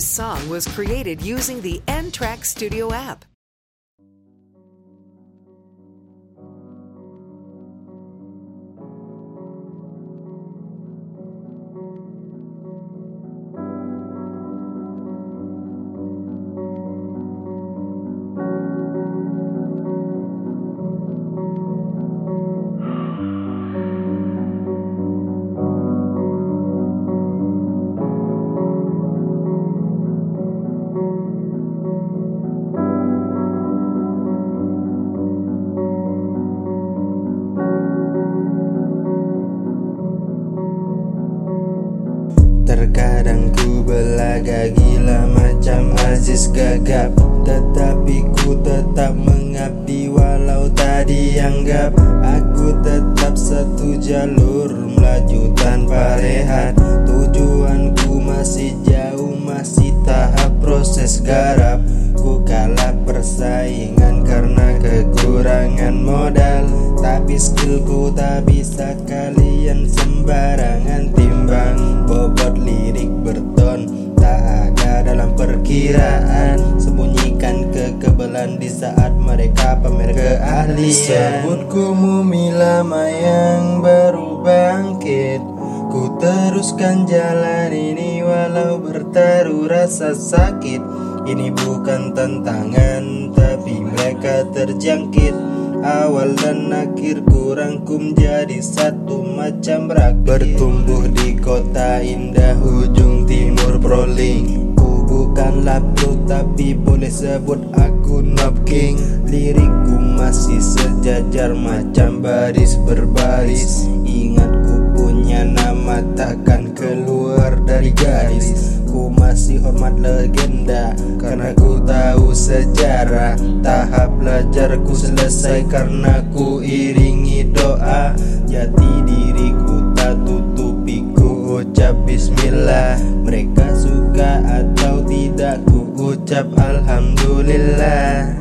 This song was created using the N Track Studio app. Belaga gila macam Aziz gagap. Tetapi ku tetap mengabdi walau tak dianggap Aku tetap satu jalur melaju tanpa rehat. Tujuanku masih jauh masih tahap proses garap. Ku kalah persaingan karena kekurangan modal. Tapi skillku tak bisa kalian sembarangan tak ada dalam perkiraan. Sembunyikan kekebalan di saat mereka pamer keahlian. Sebutku mumi lama yang baru bangkit. Ku teruskan jalan ini walau bertaruh rasa sakit. Ini bukan tantangan tapi mereka terjangkit Awal dan akhir kurangku menjadi satu macam rakit. Bertumbuh di kota indah ujung timur proling Ku bukanlah pro tapi boleh sebut aku Nob King. Lirikku masih sejajar macam baris berbaris. Ingat ku punya nama takkan keluar dari garis Hormat legenda. Karena ku tahu sejarah Tahap belajarku selesai. Karena ku iringi doa Jati diriku tak tutupi. Ku ucap bismillah. Mereka suka atau tidak Ku ucap alhamdulillah